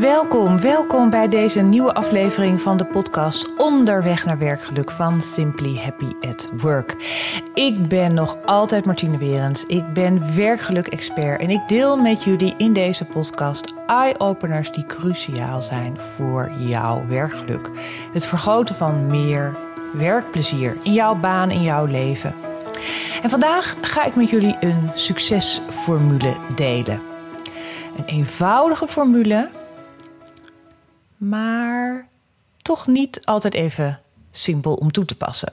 Welkom, welkom bij deze nieuwe aflevering van de podcast Onderweg naar werkgeluk van Simply Happy at Work. Ik ben nog altijd Martine Werens. Ik ben werkgeluk-expert en ik deel met jullie in deze podcast eye-openers die cruciaal zijn voor jouw werkgeluk. Het vergroten van meer werkplezier in jouw baan, in jouw leven. En vandaag ga ik met jullie een succesformule delen. Een eenvoudige formule maar toch niet altijd even simpel om toe te passen.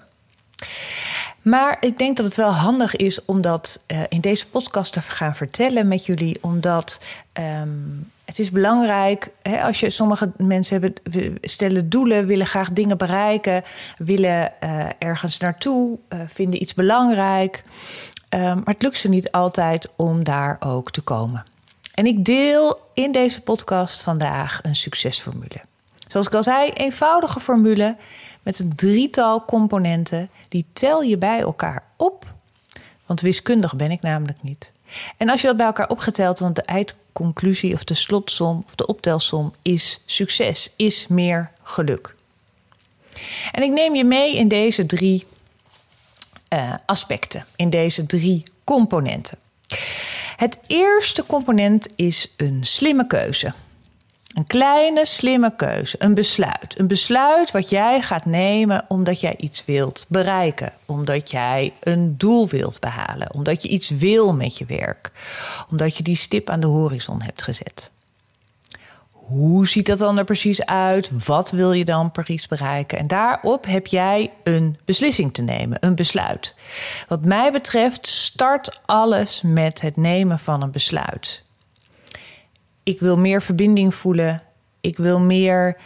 Maar ik denk dat het wel handig is om dat uh, in deze podcast te gaan vertellen met jullie, omdat um, het is belangrijk. Hè, als je sommige mensen hebben, stellen doelen, willen graag dingen bereiken, willen uh, ergens naartoe, uh, vinden iets belangrijk. Um, maar het lukt ze niet altijd om daar ook te komen. En ik deel in deze podcast vandaag een succesformule. Zoals ik al zei, eenvoudige formule met een drietal componenten. Die tel je bij elkaar op. Want wiskundig ben ik namelijk niet. En als je dat bij elkaar opgeteld, dan de eindconclusie of de slotsom of de optelsom is succes, is meer geluk. En ik neem je mee in deze drie uh, aspecten, in deze drie componenten. Het eerste component is een slimme keuze. Een kleine, slimme keuze, een besluit. Een besluit wat jij gaat nemen omdat jij iets wilt bereiken, omdat jij een doel wilt behalen, omdat je iets wil met je werk, omdat je die stip aan de horizon hebt gezet. Hoe ziet dat dan er precies uit? Wat wil je dan precies bereiken? En daarop heb jij een beslissing te nemen, een besluit. Wat mij betreft start alles met het nemen van een besluit. Ik wil meer verbinding voelen. Ik wil meer.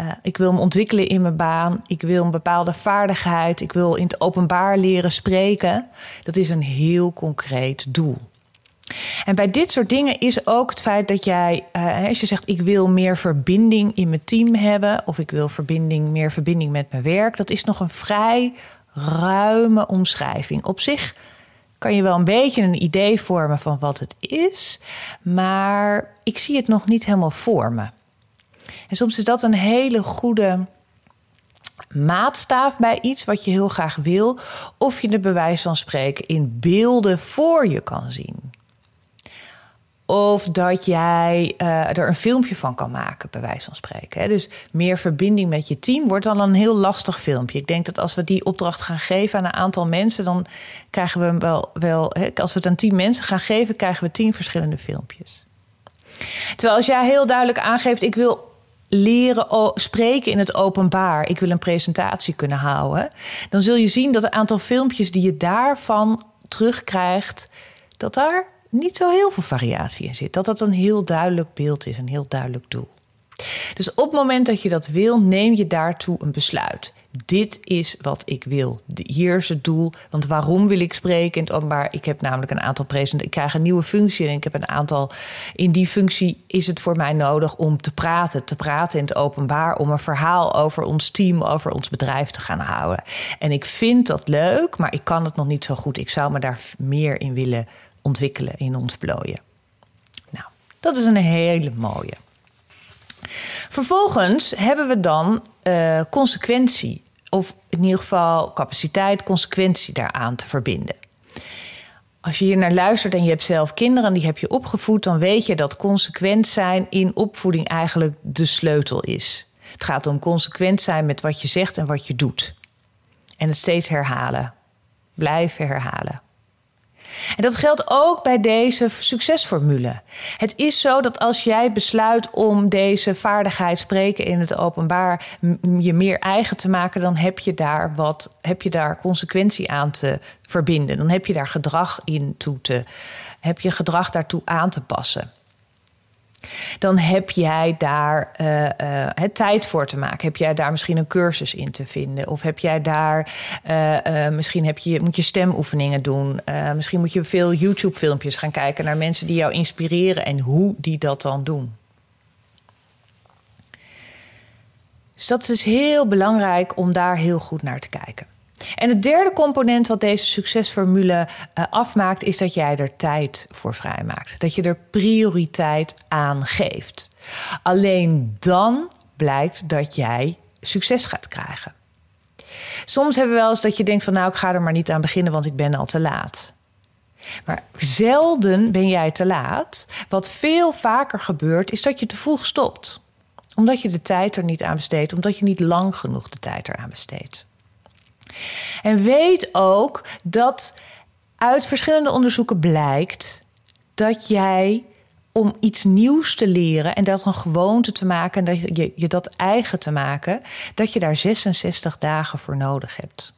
Uh, ik wil me ontwikkelen in mijn baan. Ik wil een bepaalde vaardigheid. Ik wil in het openbaar leren spreken. Dat is een heel concreet doel. En bij dit soort dingen is ook het feit dat jij, uh, als je zegt ik wil meer verbinding in mijn team hebben, of ik wil verbinding, meer verbinding met mijn werk, dat is nog een vrij ruime omschrijving. Op zich kan je wel een beetje een idee vormen van wat het is, maar ik zie het nog niet helemaal voor me. En soms is dat een hele goede maatstaaf bij iets wat je heel graag wil, of je de bewijs van spreken in beelden voor je kan zien. Of dat jij uh, er een filmpje van kan maken, bij wijze van spreken. Dus meer verbinding met je team wordt dan een heel lastig filmpje. Ik denk dat als we die opdracht gaan geven aan een aantal mensen, dan krijgen we wel, wel als we het aan tien mensen gaan geven, krijgen we tien verschillende filmpjes. Terwijl als jij heel duidelijk aangeeft, ik wil leren spreken in het openbaar, ik wil een presentatie kunnen houden, dan zul je zien dat het aantal filmpjes die je daarvan terugkrijgt, dat daar niet zo heel veel variatie in zit. Dat dat een heel duidelijk beeld is, een heel duidelijk doel. Dus op het moment dat je dat wil, neem je daartoe een besluit. Dit is wat ik wil. Hier is het doel. Want waarom wil ik spreken in het openbaar? Ik heb namelijk een aantal presentaties. Ik krijg een nieuwe functie en ik heb een aantal. In die functie is het voor mij nodig om te praten. Te praten in het openbaar. Om een verhaal over ons team, over ons bedrijf te gaan houden. En ik vind dat leuk, maar ik kan het nog niet zo goed. Ik zou me daar meer in willen ontwikkelen, in ontplooien. Nou, dat is een hele mooie. Vervolgens hebben we dan uh, consequentie, of in ieder geval capaciteit, consequentie daaraan te verbinden. Als je hier naar luistert en je hebt zelf kinderen die heb je opgevoed, dan weet je dat consequent zijn in opvoeding eigenlijk de sleutel is. Het gaat om consequent zijn met wat je zegt en wat je doet. En het steeds herhalen. Blijven herhalen. En dat geldt ook bij deze succesformule. Het is zo dat als jij besluit om deze vaardigheid spreken in het openbaar je meer eigen te maken, dan heb je daar wat, heb je daar consequentie aan te verbinden. Dan heb je daar gedrag in toe te, heb je gedrag daartoe aan te passen dan heb jij daar uh, uh, het tijd voor te maken. Heb jij daar misschien een cursus in te vinden? Of heb jij daar, uh, misschien heb je, moet je stemoefeningen doen. misschien moet je veel YouTube-filmpjes gaan kijken naar mensen die jou inspireren en hoe die dat dan doen. Dus dat is heel belangrijk om daar heel goed naar te kijken. En het derde component wat deze succesformule uh, afmaakt, is dat jij er tijd voor vrijmaakt. Dat je er prioriteit aan geeft. Alleen dan blijkt dat jij succes gaat krijgen. Soms hebben we wel eens dat je denkt van nou, ik ga er maar niet aan beginnen, want ik ben al te laat. Maar zelden ben jij te laat. Wat veel vaker gebeurt, is dat je te vroeg stopt. Omdat je de tijd er niet aan besteedt, omdat je niet lang genoeg de tijd eraan besteedt. En weet ook dat uit verschillende onderzoeken blijkt dat jij om iets nieuws te leren en dat een gewoonte te maken en dat je, je dat eigen te maken, dat je daar 66 dagen voor nodig hebt.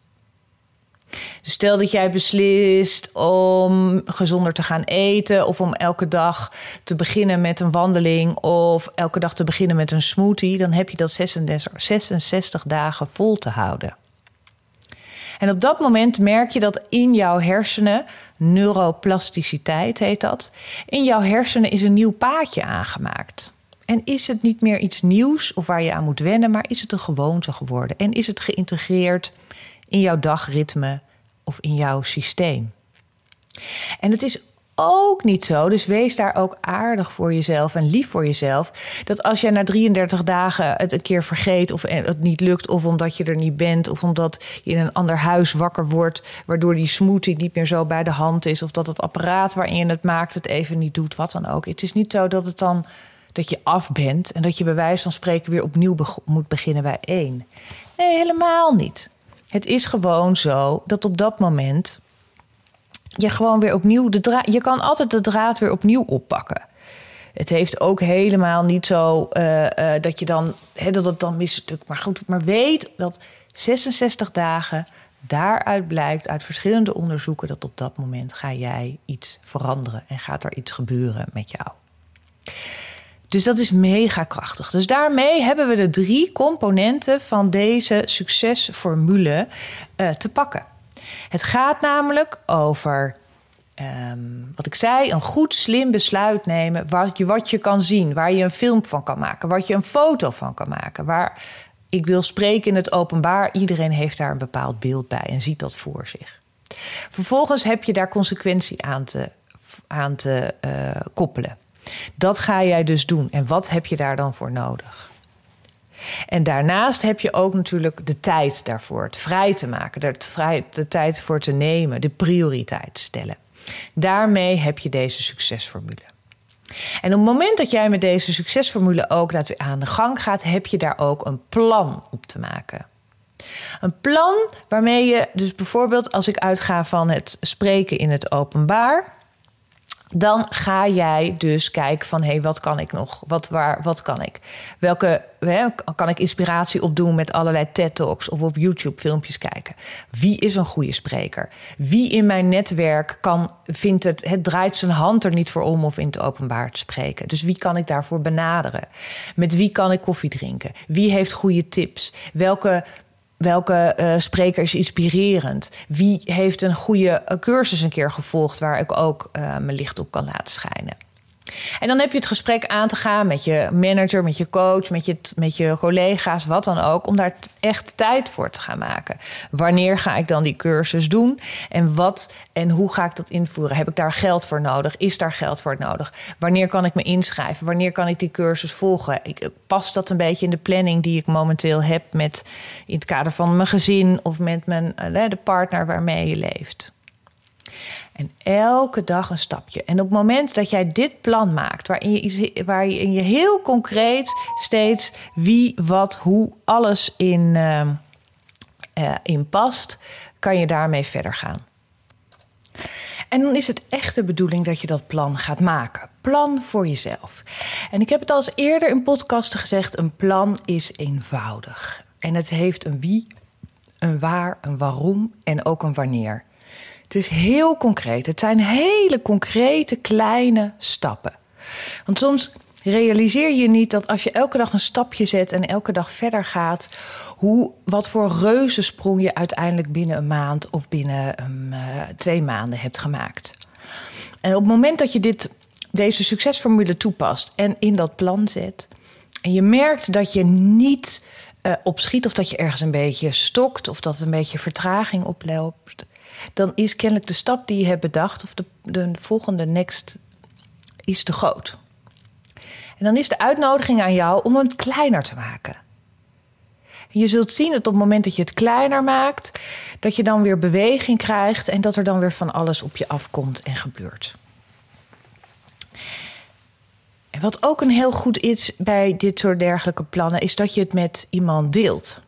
Dus stel dat jij beslist om gezonder te gaan eten of om elke dag te beginnen met een wandeling of elke dag te beginnen met een smoothie, dan heb je dat 66, 66 dagen vol te houden. En op dat moment merk je dat in jouw hersenen, neuroplasticiteit heet dat, in jouw hersenen is een nieuw paadje aangemaakt. En is het niet meer iets nieuws of waar je aan moet wennen, maar is het een gewoonte geworden? En is het geïntegreerd in jouw dagritme of in jouw systeem? En het is ook niet zo. Dus wees daar ook aardig voor jezelf en lief voor jezelf. Dat als jij na 33 dagen het een keer vergeet of het niet lukt, of omdat je er niet bent, of omdat je in een ander huis wakker wordt, waardoor die smoothie niet meer zo bij de hand is, of dat het apparaat waarin je het maakt het even niet doet, wat dan ook. Het is niet zo dat het dan dat je af bent en dat je bij wijze van spreken weer opnieuw moet beginnen bij één. Nee, helemaal niet. Het is gewoon zo dat op dat moment je gewoon weer opnieuw de draad. Je kan altijd de draad weer opnieuw oppakken. Het heeft ook helemaal niet zo uh, uh, dat je dan he, dat het dan mislukt. Maar goed, maar weet dat 66 dagen daaruit blijkt uit verschillende onderzoeken dat op dat moment ga jij iets veranderen en gaat er iets gebeuren met jou. Dus dat is mega krachtig. Dus daarmee hebben we de drie componenten van deze succesformule uh, te pakken. Het gaat namelijk over, um, wat ik zei, een goed, slim besluit nemen. Wat je, wat je kan zien, waar je een film van kan maken, wat je een foto van kan maken. Waar ik wil spreken in het openbaar, iedereen heeft daar een bepaald beeld bij en ziet dat voor zich. Vervolgens heb je daar consequentie aan te, aan te uh, koppelen. Dat ga jij dus doen. En wat heb je daar dan voor nodig? En daarnaast heb je ook natuurlijk de tijd daarvoor, het vrij te maken, de, tijd voor te nemen, de prioriteit te stellen. Daarmee heb je deze succesformule. En op het moment dat jij met deze succesformule ook aan de gang gaat, heb je daar ook een plan op te maken. Een plan waarmee je, dus bijvoorbeeld als ik uitga van het spreken in het openbaar, dan ga jij dus kijken van hé, hey, wat kan ik nog? Wat, waar, wat kan ik? Welke hè, kan ik inspiratie opdoen met allerlei TED-talks of op YouTube filmpjes kijken? Wie is een goede spreker? Wie in mijn netwerk kan, vindt het, het draait zijn hand er niet voor om of in het openbaar te spreken? Dus wie kan ik daarvoor benaderen? Met wie kan ik koffie drinken? Wie heeft goede tips? Welke Welke uh, spreker is inspirerend? Wie heeft een goede eh, cursus een keer gevolgd waar ik ook uh, mijn licht op kan laten schijnen? En dan heb je het gesprek aan te gaan met je manager, met je coach, met je, met je collega's, wat dan ook, om daar echt tijd voor te gaan maken. Wanneer ga ik dan die cursus doen? En wat en hoe ga ik dat invoeren? Heb ik daar geld voor nodig? Is daar geld voor nodig? Wanneer kan ik me inschrijven? Wanneer kan ik die cursus volgen? Ik, pas dat een beetje in de planning die ik momenteel heb met in het kader van mijn gezin of met mijn, eh, de partner waarmee je leeft. En elke dag een stapje. En op het moment dat jij dit plan maakt, waarin je, waarin je heel concreet steeds wie, wat, hoe, alles in, uh, uh, in past, kan je daarmee verder gaan. En dan is het echt de bedoeling dat je dat plan gaat maken. Plan voor jezelf. En ik heb het al eens eerder in podcasten gezegd: een plan is eenvoudig. En het heeft een wie, een waar, een waarom en ook een wanneer. Het is heel concreet. Het zijn hele concrete kleine stappen. Want soms realiseer je niet dat als je elke dag een stapje zet en elke dag verder gaat, hoe, wat voor reuzensprong je uiteindelijk binnen een maand of binnen um, uh, twee maanden hebt gemaakt. En op het moment dat je dit, deze succesformule toepast en in dat plan zet, en je merkt dat je niet uh, opschiet, of dat je ergens een beetje stokt, of dat een beetje vertraging oploopt, dan is kennelijk de stap die je hebt bedacht, of de, de volgende next, is te groot. En dan is de uitnodiging aan jou om het kleiner te maken. Je zult zien dat op het moment dat je het kleiner maakt, dat je dan weer beweging krijgt en dat er dan weer van alles op je afkomt en gebeurt. En wat ook een heel goed is bij dit soort dergelijke plannen, is dat je het met iemand deelt.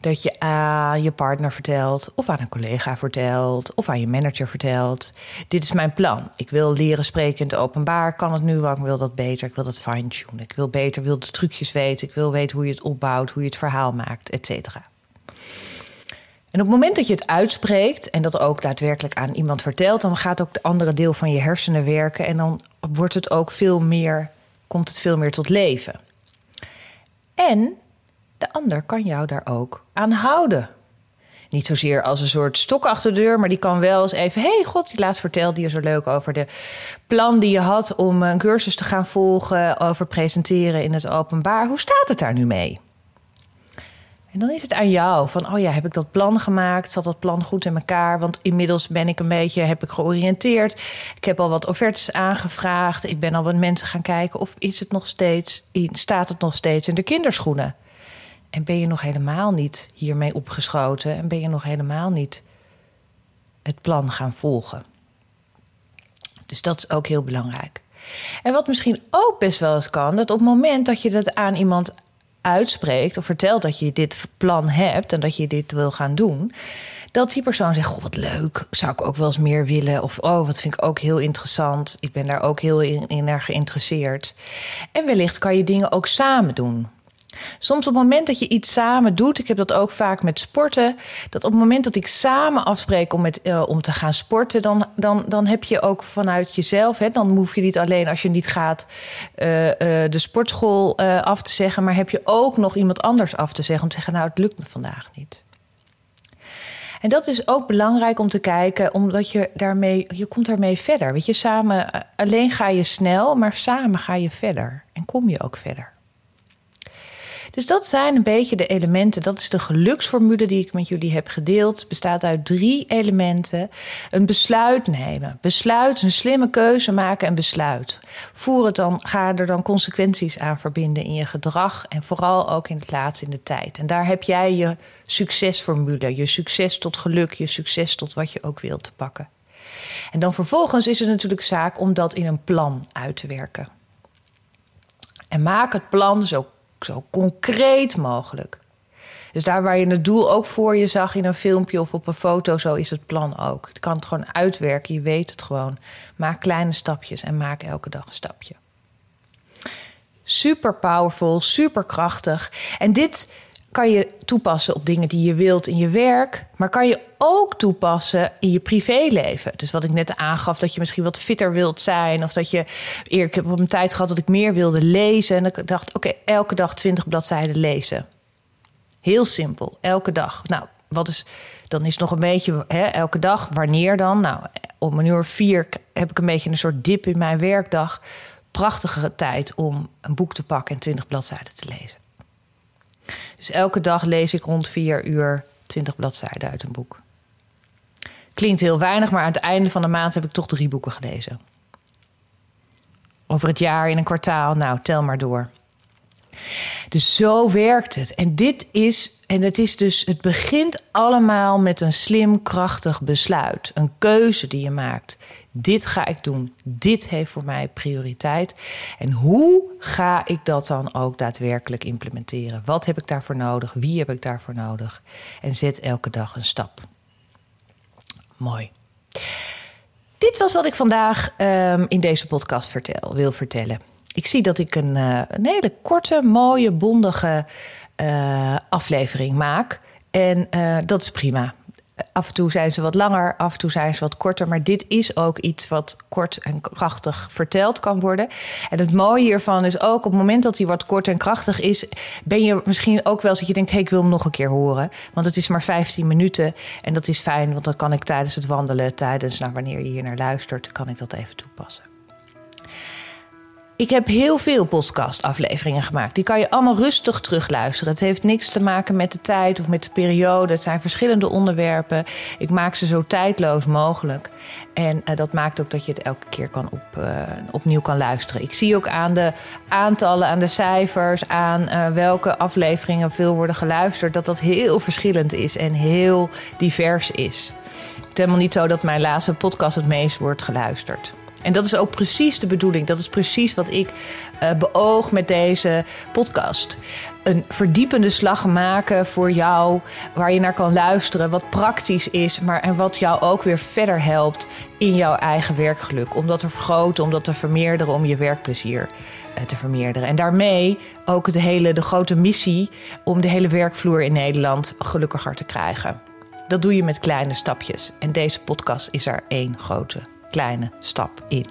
Dat je aan je partner vertelt, of aan een collega vertelt, of aan je manager vertelt: Dit is mijn plan. Ik wil leren spreken in het openbaar. Kan het nu wel? Ik wil dat beter. Ik wil dat fine-tunen. Ik wil beter, wil de trucjes weten. Ik wil weten hoe je het opbouwt, hoe je het verhaal maakt, et cetera. En op het moment dat je het uitspreekt en dat ook daadwerkelijk aan iemand vertelt, dan gaat ook de andere deel van je hersenen werken en dan wordt het ook veel meer, komt het veel meer tot leven. En de ander kan jou daar ook aan houden. Niet zozeer als een soort stok achter de deur, maar die kan wel eens even: hey, god, laatst vertelde je zo leuk over de plan die je had om een cursus te gaan volgen over presenteren in het openbaar. Hoe staat het daar nu mee? En dan is het aan jou van, oh ja, heb ik dat plan gemaakt? Zat dat plan goed in elkaar? Want inmiddels ben ik een beetje, heb ik georiënteerd. Ik heb al wat offertes aangevraagd. Ik ben al wat mensen gaan kijken. Of is het nog steeds, staat het nog steeds in de kinderschoenen? En ben je nog helemaal niet hiermee opgeschoten? En ben je nog helemaal niet het plan gaan volgen? Dus dat is ook heel belangrijk. En wat misschien ook best wel eens kan, dat op het moment dat je dat aan iemand uitspreekt of vertelt dat je dit plan hebt en dat je dit wil gaan doen, dat die persoon zegt: Goh, wat leuk, zou ik ook wel eens meer willen? Of oh, wat vind ik ook heel interessant. Ik ben daar ook heel in, in naar geïnteresseerd. En wellicht kan je dingen ook samen doen. Soms op het moment dat je iets samen doet, ik heb dat ook vaak met sporten, dat op het moment dat ik samen afspreek om, met, uh, om te gaan sporten, dan, dan, dan heb je ook vanuit jezelf, hè, dan hoef je niet alleen als je niet gaat uh, uh, de sportschool af te zeggen, maar heb je ook nog iemand anders af te zeggen om te zeggen, nou het lukt me vandaag niet. En dat is ook belangrijk om te kijken, omdat je daarmee, je komt daarmee verder. Weet je, samen, alleen ga je snel, maar samen ga je verder en kom je ook verder. Dus dat zijn een beetje de elementen. Dat is de geluksformule die ik met jullie heb gedeeld. Bestaat uit drie elementen. Een besluit nemen. Besluit, een slimme keuze maken en besluit. Voer het dan, ga er dan consequenties aan verbinden in je gedrag. En vooral ook in het laatste in de tijd. En daar heb jij je succesformule. Je succes tot geluk, je succes tot wat je ook wilt te pakken. En dan vervolgens is het natuurlijk zaak om dat in een plan uit te werken. En maak het plan zo zo concreet mogelijk. Dus daar waar je het doel ook voor je zag in een filmpje of op een foto, zo is het plan ook. Je kan het gewoon uitwerken, je weet het gewoon. Maak kleine stapjes en maak elke dag een stapje. Super powerful, super krachtig. En dit kan je toepassen op dingen die je wilt in je werk, maar kan je ook toepassen in je privéleven. Dus wat ik net aangaf, dat je misschien wat fitter wilt zijn, of dat je. Ik heb op een tijd gehad dat ik meer wilde lezen en ik dacht: oké, elke dag 20 bladzijden lezen. Heel simpel, elke dag. Nou, wat is. Dan is nog een beetje hè, elke dag. Wanneer dan? Nou, om een uur vier heb ik een beetje een soort dip in mijn werkdag. Prachtige tijd om een boek te pakken en 20 bladzijden te lezen. Dus elke dag lees ik rond vier uur 20 bladzijden uit een boek. Klinkt heel weinig, maar aan het einde van de maand heb ik toch drie boeken gelezen. Over het jaar in een kwartaal, nou, tel maar door. Dus zo werkt het. En dit is, en het is dus, het begint allemaal met een slim, krachtig besluit. Een keuze die je maakt. Dit ga ik doen. Dit heeft voor mij prioriteit. En hoe ga ik dat dan ook daadwerkelijk implementeren? Wat heb ik daarvoor nodig? Wie heb ik daarvoor nodig? En zet elke dag een stap. Mooi. Dit was wat ik vandaag um, in deze podcast vertel, wil vertellen. Ik zie dat ik een, uh, een hele korte, mooie, bondige uh, aflevering maak. En uh, dat is prima af en toe zijn ze wat langer, af en toe zijn ze wat korter. Maar dit is ook iets wat kort en krachtig verteld kan worden. En het mooie hiervan is ook op het moment dat hij wat kort en krachtig is, ben je misschien ook wel eens dat je denkt: hé, ik wil hem nog een keer horen. Want het is maar 15 minuten. En dat is fijn, want dan kan ik tijdens het wandelen, tijdens nou, wanneer je hier naar luistert, kan ik dat even toepassen. Ik heb heel veel podcastafleveringen gemaakt. Die kan je allemaal rustig terugluisteren. Het heeft niks te maken met de tijd of met de periode. Het zijn verschillende onderwerpen. Ik maak ze zo tijdloos mogelijk. En uh, dat maakt ook dat je het elke keer kan op, uh, opnieuw kan luisteren. Ik zie ook aan de aantallen, aan de cijfers, aan uh, welke afleveringen veel worden geluisterd, dat dat heel verschillend is en heel divers is. Het is helemaal niet zo dat mijn laatste podcast het meest wordt geluisterd. En dat is ook precies de bedoeling. Dat is precies wat ik uh, beoog met deze podcast. Een verdiepende slag maken voor jou, waar je naar kan luisteren, wat praktisch is, maar en wat jou ook weer verder helpt in jouw eigen werkgeluk. Om dat te vergroten, om dat te vermeerderen, om je werkplezier uh, te vermeerderen. En daarmee ook de hele de grote missie om de hele werkvloer in Nederland gelukkiger te krijgen. Dat doe je met kleine stapjes. En deze podcast is er één grote kleine stap in.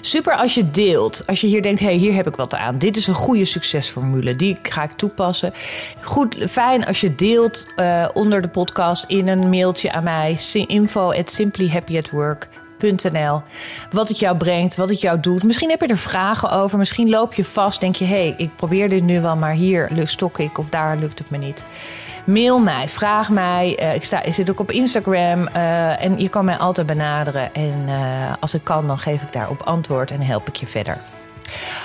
Super als je deelt. Als je hier denkt, hé, hey, hier heb ik wat aan. Dit is een goede succesformule. Die ga ik toepassen. Goed, fijn als je deelt uh, onder de podcast in een mailtje aan mij. Info at Wat het jou brengt, wat het jou doet. Misschien heb je er vragen over. Misschien loop je vast. Denk je, hé, hey, ik probeer dit nu wel, maar hier stok ik of daar lukt het me niet. Mail mij, vraag mij. Uh, ik, sta, ik zit ook op Instagram uh, en je kan mij altijd benaderen. En uh, als ik kan, dan geef ik daarop antwoord en help ik je verder.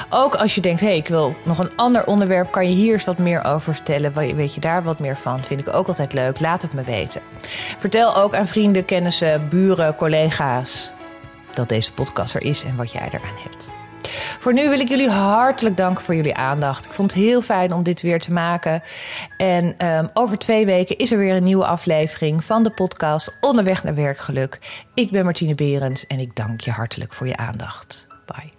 Ook als je denkt, hé, hey, ik wil nog een ander onderwerp, kan je hier eens wat meer over vertellen. Weet je daar wat meer van? Vind ik ook altijd leuk. Laat het me weten. Vertel ook aan vrienden, kennissen, buren, collega's dat deze podcast er is en wat jij eraan hebt. Voor nu wil ik jullie hartelijk danken voor jullie aandacht. Ik vond het heel fijn om dit weer te maken. En um, over twee weken is er weer een nieuwe aflevering van de podcast Onderweg naar Werkgeluk. Ik ben Martine Berends en ik dank je hartelijk voor je aandacht. Bye.